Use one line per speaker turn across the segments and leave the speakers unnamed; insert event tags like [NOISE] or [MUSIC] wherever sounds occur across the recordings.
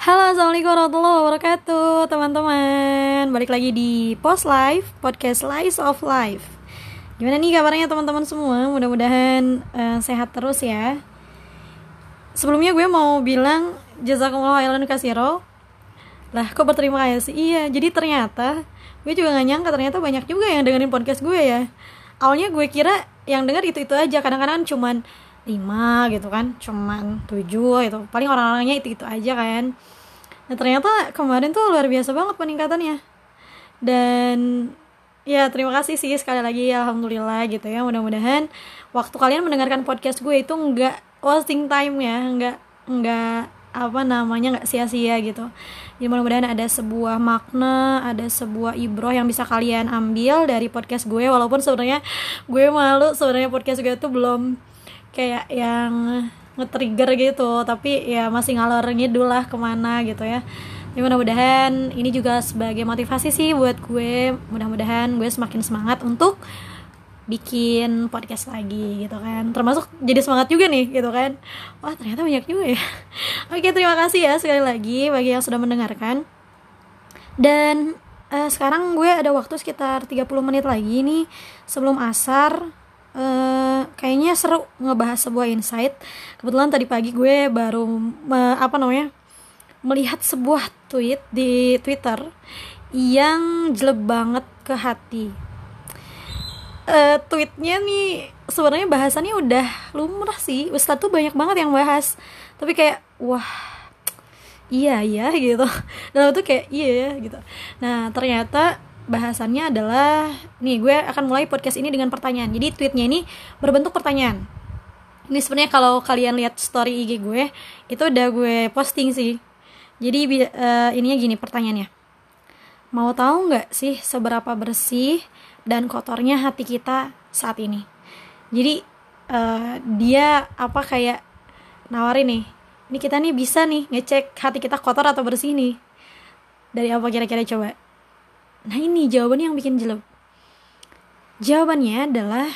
Halo, assalamualaikum warahmatullahi wabarakatuh, teman-teman. Balik lagi di Post Life, podcast Slice of Life. Gimana nih kabarnya teman-teman semua? Mudah-mudahan uh, sehat terus ya. Sebelumnya gue mau bilang jazakumullah khairan kasiro. Lah, kok berterima kasih? Iya, jadi ternyata gue juga gak nyangka ternyata banyak juga yang dengerin podcast gue ya. Awalnya gue kira yang denger itu-itu aja, kadang-kadang cuman lima gitu kan cuman tujuh gitu. Paling orang-orangnya itu itu aja kan. Nah ternyata kemarin tuh luar biasa banget peningkatannya. Dan ya terima kasih sih sekali lagi alhamdulillah gitu ya. Mudah-mudahan waktu kalian mendengarkan podcast gue itu nggak wasting time ya nggak nggak apa namanya nggak sia-sia gitu. Jadi mudah-mudahan ada sebuah makna ada sebuah ibroh yang bisa kalian ambil dari podcast gue. Walaupun sebenarnya gue malu sebenarnya podcast gue tuh belum kayak yang nge-trigger gitu tapi ya masih ngalor ngidul lah ke mana gitu ya. Ya mudah-mudahan ini juga sebagai motivasi sih buat gue. Mudah-mudahan gue semakin semangat untuk bikin podcast lagi gitu kan. Termasuk jadi semangat juga nih gitu kan. Wah ternyata banyak juga ya. [LAUGHS] Oke terima kasih ya sekali lagi bagi yang sudah mendengarkan. Dan uh, sekarang gue ada waktu sekitar 30 menit lagi nih sebelum asar uh, kayaknya seru ngebahas sebuah insight. Kebetulan tadi pagi gue baru uh, apa namanya melihat sebuah tweet di Twitter yang jelek banget ke hati. Uh, tweetnya nih sebenarnya bahasannya udah lumrah sih. Ustadz tuh banyak banget yang bahas. Tapi kayak wah iya iya gitu. [LAUGHS] Dan itu kayak iya gitu. Nah ternyata bahasannya adalah nih gue akan mulai podcast ini dengan pertanyaan. Jadi tweetnya ini berbentuk pertanyaan. Ini sebenarnya kalau kalian lihat story IG gue itu udah gue posting sih. Jadi uh, ininya gini pertanyaannya. Mau tahu nggak sih seberapa bersih dan kotornya hati kita saat ini? Jadi uh, dia apa kayak nawarin nih ini kita nih bisa nih ngecek hati kita kotor atau bersih nih. Dari apa kira-kira coba Nah ini jawabannya yang bikin jelek. Jawabannya adalah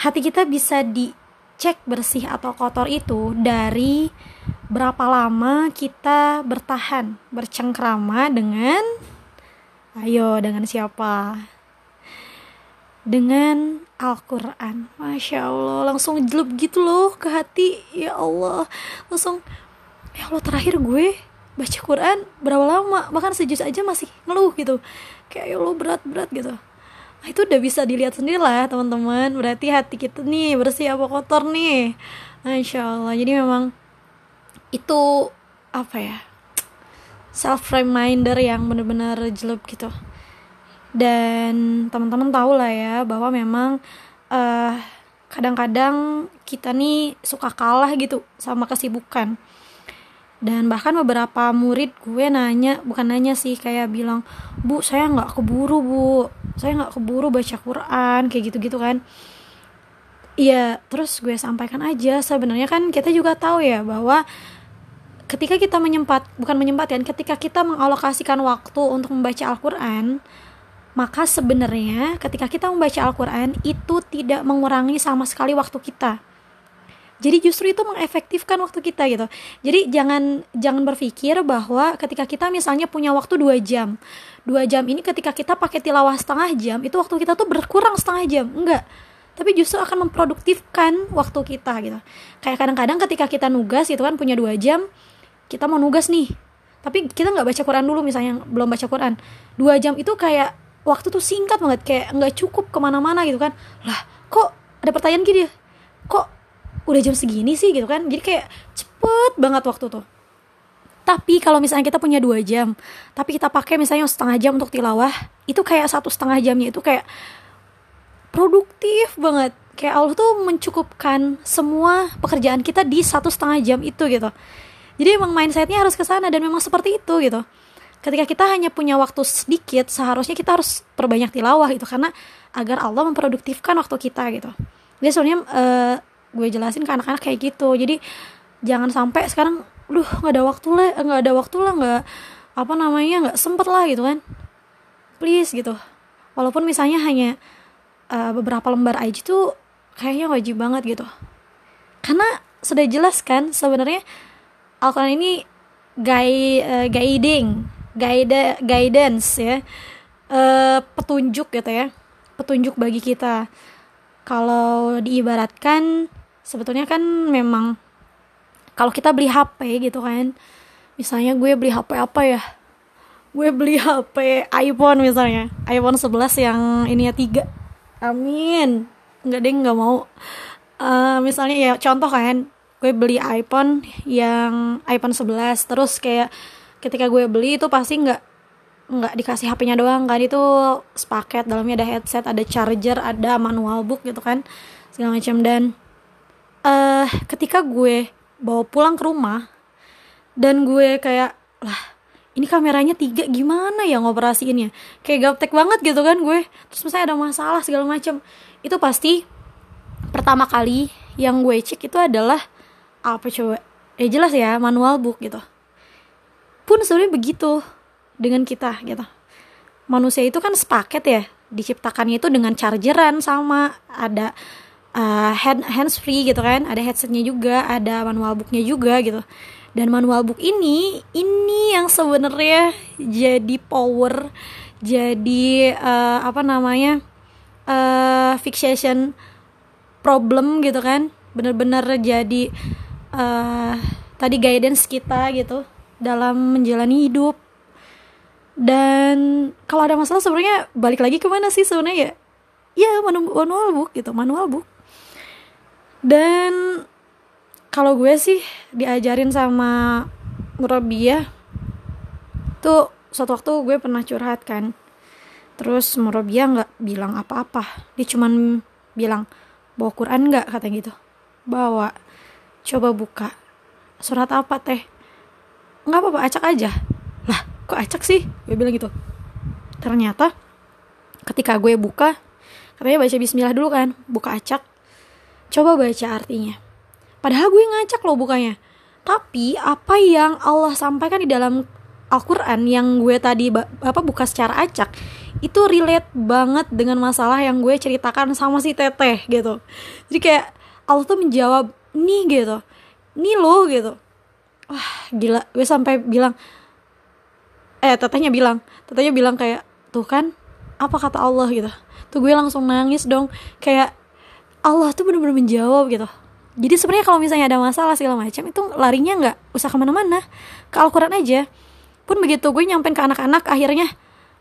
hati kita bisa dicek bersih atau kotor itu dari berapa lama kita bertahan bercengkrama dengan ayo dengan siapa? Dengan Al-Quran. Masya Allah langsung jelek gitu loh ke hati. Ya Allah langsung ya Allah terakhir gue baca Quran berapa lama? Bahkan sejus aja masih ngeluh gitu. Kayak ya lo berat-berat gitu. Nah, itu udah bisa dilihat sendiri lah teman-teman. Berarti hati kita nih bersih apa kotor nih. Masya Allah. Jadi memang itu apa ya self reminder yang bener-bener jelek gitu. Dan teman-teman tahu lah ya bahwa memang uh, kadang-kadang kita nih suka kalah gitu sama kesibukan dan bahkan beberapa murid gue nanya bukan nanya sih kayak bilang bu saya nggak keburu bu. Saya nggak keburu baca Quran kayak gitu gitu kan. Iya terus gue sampaikan aja sebenarnya kan kita juga tahu ya bahwa ketika kita menyempat bukan menyempatkan ketika kita mengalokasikan waktu untuk membaca Al-Quran maka sebenarnya ketika kita membaca Al-Quran itu tidak mengurangi sama sekali waktu kita jadi justru itu mengefektifkan waktu kita gitu. Jadi jangan jangan berpikir bahwa ketika kita misalnya punya waktu dua jam. Dua jam ini ketika kita pakai tilawah setengah jam itu waktu kita tuh berkurang setengah jam. Enggak. Tapi justru akan memproduktifkan waktu kita gitu. Kayak kadang-kadang ketika kita nugas itu kan punya dua jam kita mau nugas nih. Tapi kita nggak baca Quran dulu misalnya belum baca Quran. Dua jam itu kayak waktu tuh singkat banget. Kayak nggak cukup ke mana-mana gitu kan. Lah kok ada pertanyaan gini? Ya kok udah jam segini sih gitu kan. Jadi kayak cepet banget waktu tuh. Tapi kalau misalnya kita punya dua jam tapi kita pakai misalnya setengah jam untuk tilawah itu kayak satu setengah jamnya itu kayak produktif banget. Kayak Allah tuh mencukupkan semua pekerjaan kita di satu setengah jam itu gitu. Jadi emang mindsetnya harus ke sana dan memang seperti itu gitu. Ketika kita hanya punya waktu sedikit seharusnya kita harus perbanyak tilawah itu karena agar Allah memproduktifkan waktu kita gitu. Jadi sebenarnya uh, gue jelasin ke anak-anak kayak gitu. Jadi jangan sampai sekarang duh nggak ada waktu lah nggak ada waktu lah nggak apa namanya nggak sempet lah gitu kan. Please gitu. Walaupun misalnya hanya uh, beberapa lembar aja tuh kayaknya wajib banget gitu. Karena sudah jelas kan sebenarnya Al-Quran ini gui uh, guiding guide guidance ya uh, petunjuk gitu ya petunjuk bagi kita. Kalau diibaratkan sebetulnya kan memang kalau kita beli HP gitu kan misalnya gue beli HP apa ya? Gue beli [LAUGHS] HP iPhone misalnya iPhone 11 yang ini ya tiga. Amin. Nggak deh nggak mau. Uh, misalnya ya contoh kan gue beli iPhone yang iPhone 11 terus kayak ketika gue beli itu pasti nggak nggak dikasih HP-nya doang kan itu sepaket dalamnya ada headset ada charger ada manual book gitu kan segala macam. Dan uh, ketika gue bawa pulang ke rumah dan gue kayak lah ini kameranya tiga gimana ya ngoperasiinnya? Kayak gaptek banget gitu kan gue. Terus misalnya ada masalah segala macam itu pasti pertama kali yang gue cek itu adalah apa coba? Ya jelas ya manual book gitu. Pun sebenarnya begitu dengan kita gitu. Manusia itu kan sepaket ya diciptakannya itu dengan chargeran sama ada uh, hand hands free gitu kan. Ada headsetnya juga ada manual booknya juga gitu. Dan manual book ini ini yang sebenarnya jadi power jadi uh, apa namanya uh, fixation problem gitu kan. Bener-bener jadi uh, tadi guidance kita gitu dalam menjalani hidup. Dan kalau ada masalah sebenarnya balik lagi ke mana sih sebenarnya ya ya manual book gitu manual book dan kalau gue sih diajarin sama murabia tuh suatu waktu gue pernah curhat kan terus murabia nggak bilang apa-apa dia cuman bilang bawa Quran nggak kata gitu bawa Coba buka. Surat apa teh? Nggak apa-apa, acak aja. Lah, kok acak sih? Gue bilang gitu. Ternyata ketika gue buka, katanya baca bismillah dulu kan, buka acak. Coba baca artinya. Padahal gue ngacak loh bukanya. Tapi apa yang Allah sampaikan di dalam Al-Quran yang gue tadi apa buka secara acak itu relate banget dengan masalah yang gue ceritakan sama si teteh gitu jadi kayak Allah tuh menjawab nih gitu nih lo gitu wah gila gue sampai bilang eh tetehnya bilang tetehnya bilang kayak tuh kan apa kata Allah gitu. Tuh gue langsung nangis dong. Kayak Allah tuh bener-bener menjawab gitu. Jadi sebenarnya kalau misalnya ada masalah segala macam itu larinya nggak usah ke mana-mana. Ke Al-Quran aja. Pun begitu gue nyampein ke anak-anak akhirnya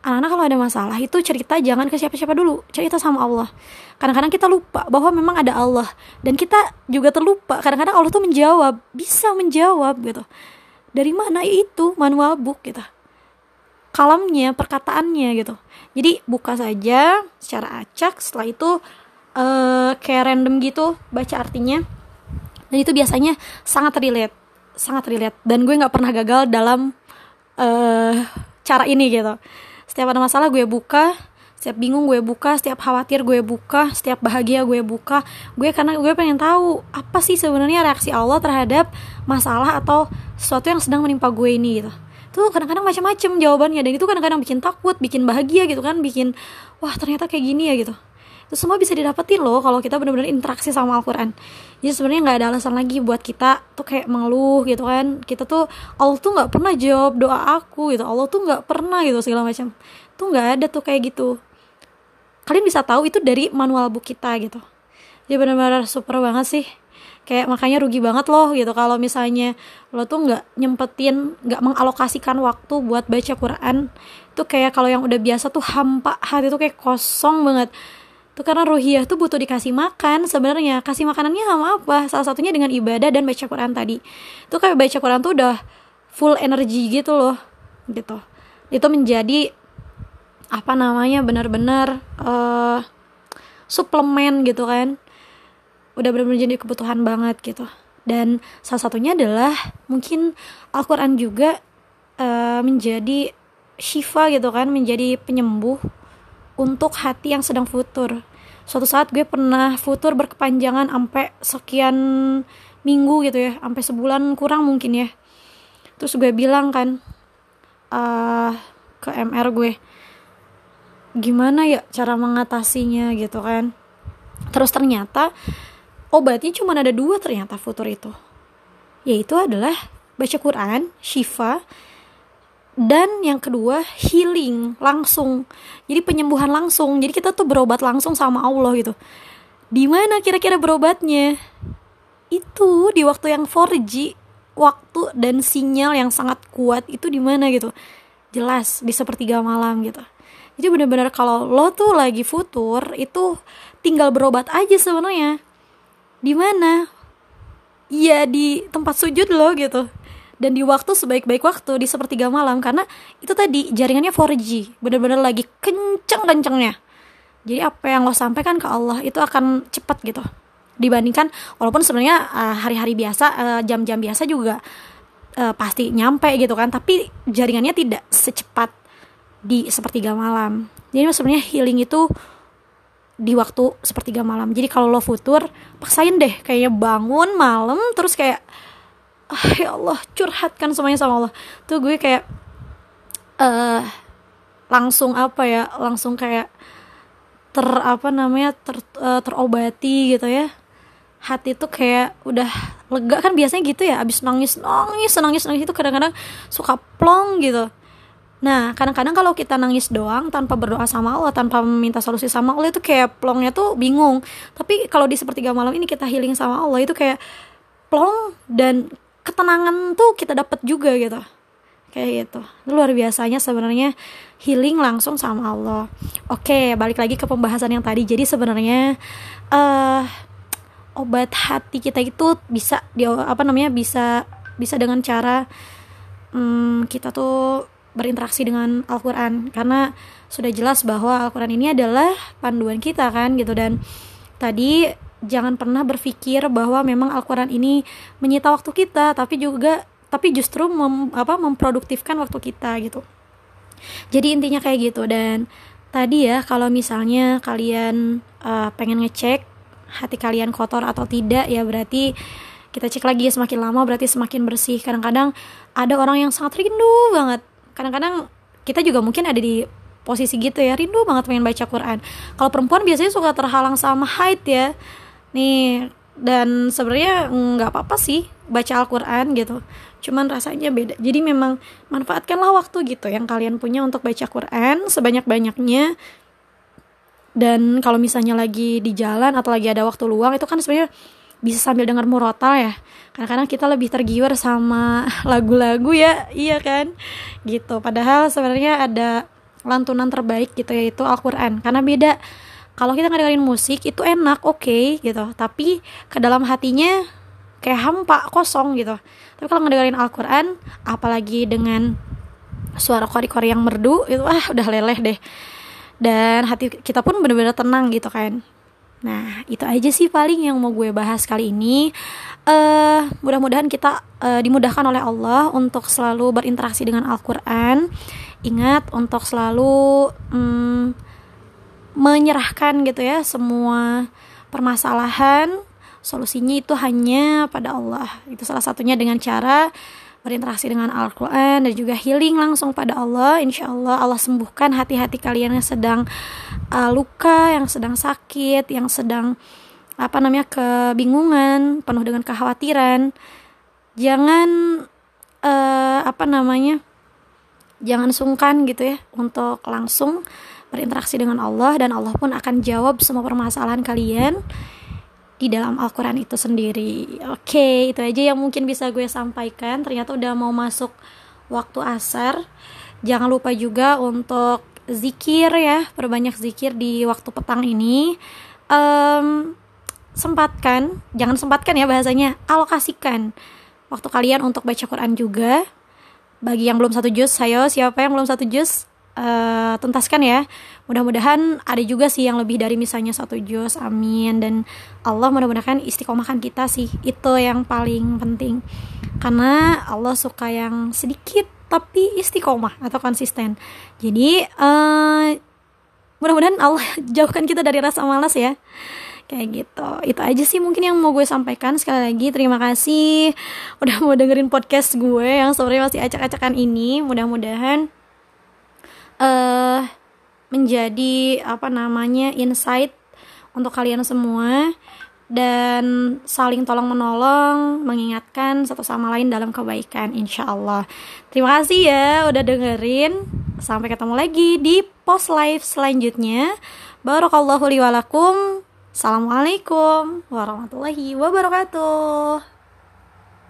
anak-anak kalau ada masalah itu cerita jangan ke siapa-siapa dulu. Cerita sama Allah. Kadang-kadang kita lupa bahwa memang ada Allah. Dan kita juga terlupa. Kadang-kadang Allah tuh menjawab bisa menjawab gitu. Dari mana itu manual book gitu kalamnya perkataannya gitu. Jadi buka saja secara acak setelah itu uh, kayak random gitu baca artinya. Dan itu biasanya sangat relate sangat relate. Dan gue nggak pernah gagal dalam uh, cara ini gitu. Setiap ada masalah gue buka setiap bingung gue buka setiap khawatir gue buka setiap bahagia gue buka. Gue karena gue pengen tahu apa sih sebenarnya reaksi Allah terhadap masalah atau sesuatu yang sedang menimpa gue ini gitu tuh kadang-kadang macam-macam jawabannya. Dan itu kadang-kadang bikin takut bikin bahagia gitu kan bikin wah ternyata kayak gini ya gitu. Itu semua bisa didapetin loh kalau kita benar-benar interaksi sama Al-Quran. Jadi sebenarnya nggak ada alasan lagi buat kita tuh kayak mengeluh gitu kan. Kita tuh Allah tuh nggak pernah jawab doa aku gitu. Allah tuh nggak pernah gitu segala macam. Tuh nggak ada tuh kayak gitu. Kalian bisa tahu itu dari manual book kita gitu. Jadi benar-benar super banget sih kayak makanya rugi banget loh gitu. Kalau misalnya lo tuh nggak nyempetin nggak mengalokasikan waktu buat baca Quran tuh kayak kalau yang udah biasa tuh hampa hati tuh kayak kosong banget. Tuh karena ruhiyah tuh butuh dikasih makan sebenarnya. Kasih makanannya sama apa? Salah satunya dengan ibadah dan baca Quran tadi. Tuh kayak baca Quran tuh udah full energi gitu loh gitu. Itu menjadi apa namanya benar-benar uh, suplemen gitu kan udah benar-benar jadi kebutuhan banget gitu dan salah satunya adalah mungkin Al-Quran juga uh, menjadi shifa gitu kan menjadi penyembuh untuk hati yang sedang futur. Suatu saat gue pernah futur berkepanjangan sampai sekian minggu gitu ya, sampai sebulan kurang mungkin ya. Terus gue bilang kan uh, ke MR gue, gimana ya cara mengatasinya gitu kan. Terus ternyata obatnya cuma ada dua ternyata futur itu. Yaitu adalah baca Quran shifa dan yang kedua healing langsung. Jadi penyembuhan langsung. Jadi kita tuh berobat langsung sama Allah gitu. Di mana kira-kira berobatnya? Itu di waktu yang 4G waktu dan sinyal yang sangat kuat itu di mana gitu. Jelas di sepertiga malam gitu. Jadi benar-benar kalau lo tuh lagi futur itu tinggal berobat aja sebenarnya di mana? Ya di tempat sujud lo gitu. Dan di waktu sebaik-baik waktu di sepertiga malam. Karena itu tadi jaringannya 4G bener-bener lagi kenceng-kencengnya. Jadi apa yang lo sampaikan ke Allah itu akan cepat gitu. Dibandingkan walaupun sebenarnya uh, hari-hari biasa uh, jam-jam biasa juga uh, pasti nyampe gitu kan. Tapi jaringannya tidak secepat di sepertiga malam. Jadi sebenarnya healing itu di waktu sepertiga malam. Jadi kalau lo futur paksain deh. Kayaknya bangun malam terus kayak ah ya Allah curhatkan semuanya sama Allah. Tuh gue kayak uh, langsung apa ya langsung kayak ter apa namanya ter, uh, terobati gitu ya. Hati tuh kayak udah lega. Kan biasanya gitu ya abis nangis nangis nangis nangis itu kadang-kadang suka plong gitu nah kadang-kadang kalau kita nangis doang tanpa berdoa sama Allah tanpa meminta solusi sama Allah itu kayak plongnya tuh bingung. Tapi kalau di sepertiga malam ini kita healing sama Allah itu kayak plong dan ketenangan tuh kita dapat juga gitu. Kayak gitu. Luar biasanya sebenarnya healing langsung sama Allah. Oke balik lagi ke pembahasan yang tadi. Jadi sebenarnya uh, obat hati kita itu bisa dia apa namanya bisa bisa dengan cara um, kita tuh berinteraksi dengan Al-Quran. Karena sudah jelas bahwa Al-Quran ini adalah panduan kita kan gitu. Dan tadi jangan pernah berpikir bahwa memang Al-Quran ini menyita waktu kita tapi juga tapi justru mem, apa memproduktifkan waktu kita gitu. Jadi intinya kayak gitu. Dan tadi ya kalau misalnya kalian uh, pengen ngecek hati kalian kotor atau tidak ya berarti kita cek lagi semakin lama berarti semakin bersih. Kadang-kadang ada orang yang sangat rindu banget kadang-kadang kita juga mungkin ada di posisi gitu ya rindu banget pengen baca Quran. Kalau perempuan biasanya suka terhalang sama haid ya. Nih dan sebenarnya nggak apa-apa sih baca Al-Quran gitu. Cuman rasanya beda. Jadi memang manfaatkanlah waktu gitu yang kalian punya untuk baca Quran sebanyak-banyaknya. Dan kalau misalnya lagi di jalan atau lagi ada waktu luang itu kan sebenarnya bisa sambil dengar murotal ya. Kadang-kadang kita lebih tergiur sama [LAUGHS] lagu-lagu ya iya kan? Gitu. Padahal sebenarnya ada lantunan terbaik gitu yaitu Al-Quran. Karena beda. Kalau kita ngedengerin musik itu enak oke okay, gitu. Tapi ke dalam hatinya kayak hampa kosong gitu. Tapi kalau ngedengerin Al-Quran apalagi dengan suara kori-kori yang merdu itu ah udah leleh deh. Dan hati kita pun bener-bener tenang gitu kan nah itu aja sih paling yang mau gue bahas kali ini. Uh, mudah-mudahan kita uh, dimudahkan oleh Allah untuk selalu berinteraksi dengan Al-Quran. Ingat untuk selalu um, menyerahkan gitu ya semua permasalahan solusinya itu hanya pada Allah. Itu salah satunya dengan cara berinteraksi dengan Al-Quran dan juga healing langsung pada Allah. Insya Allah Allah sembuhkan hati-hati kalian yang sedang uh, luka yang sedang sakit yang sedang apa namanya kebingungan penuh dengan kekhawatiran. Jangan uh, apa namanya jangan sungkan gitu ya untuk langsung berinteraksi dengan Allah dan Allah pun akan jawab semua permasalahan kalian di dalam Al-Quran itu sendiri. Oke okay, itu aja yang mungkin bisa gue sampaikan. Ternyata udah mau masuk waktu asar. Jangan lupa juga untuk zikir ya perbanyak zikir di waktu petang ini. Um, sempatkan jangan sempatkan ya bahasanya alokasikan waktu kalian untuk baca Quran juga. Bagi yang belum satu juz, saya siapa yang belum satu juz, uh, tuntaskan ya. Mudah-mudahan ada juga sih yang lebih dari misalnya satu juz, amin. Dan Allah mudah-mudahan istiqomahkan kita sih, itu yang paling penting. Karena Allah suka yang sedikit tapi istiqomah atau konsisten. Jadi uh, mudah-mudahan Allah [LAUGHS] jauhkan kita dari rasa malas ya kayak gitu itu aja sih mungkin yang mau gue sampaikan sekali lagi terima kasih udah mau dengerin podcast gue yang sebenarnya masih acak-acakan ini mudah-mudahan uh, menjadi apa namanya insight untuk kalian semua dan saling tolong menolong, mengingatkan satu sama lain dalam kebaikan, insya Allah. Terima kasih ya udah dengerin. Sampai ketemu lagi di post live selanjutnya. Barakallahu li walakum. Assalamualaikum warahmatullahi wabarakatuh.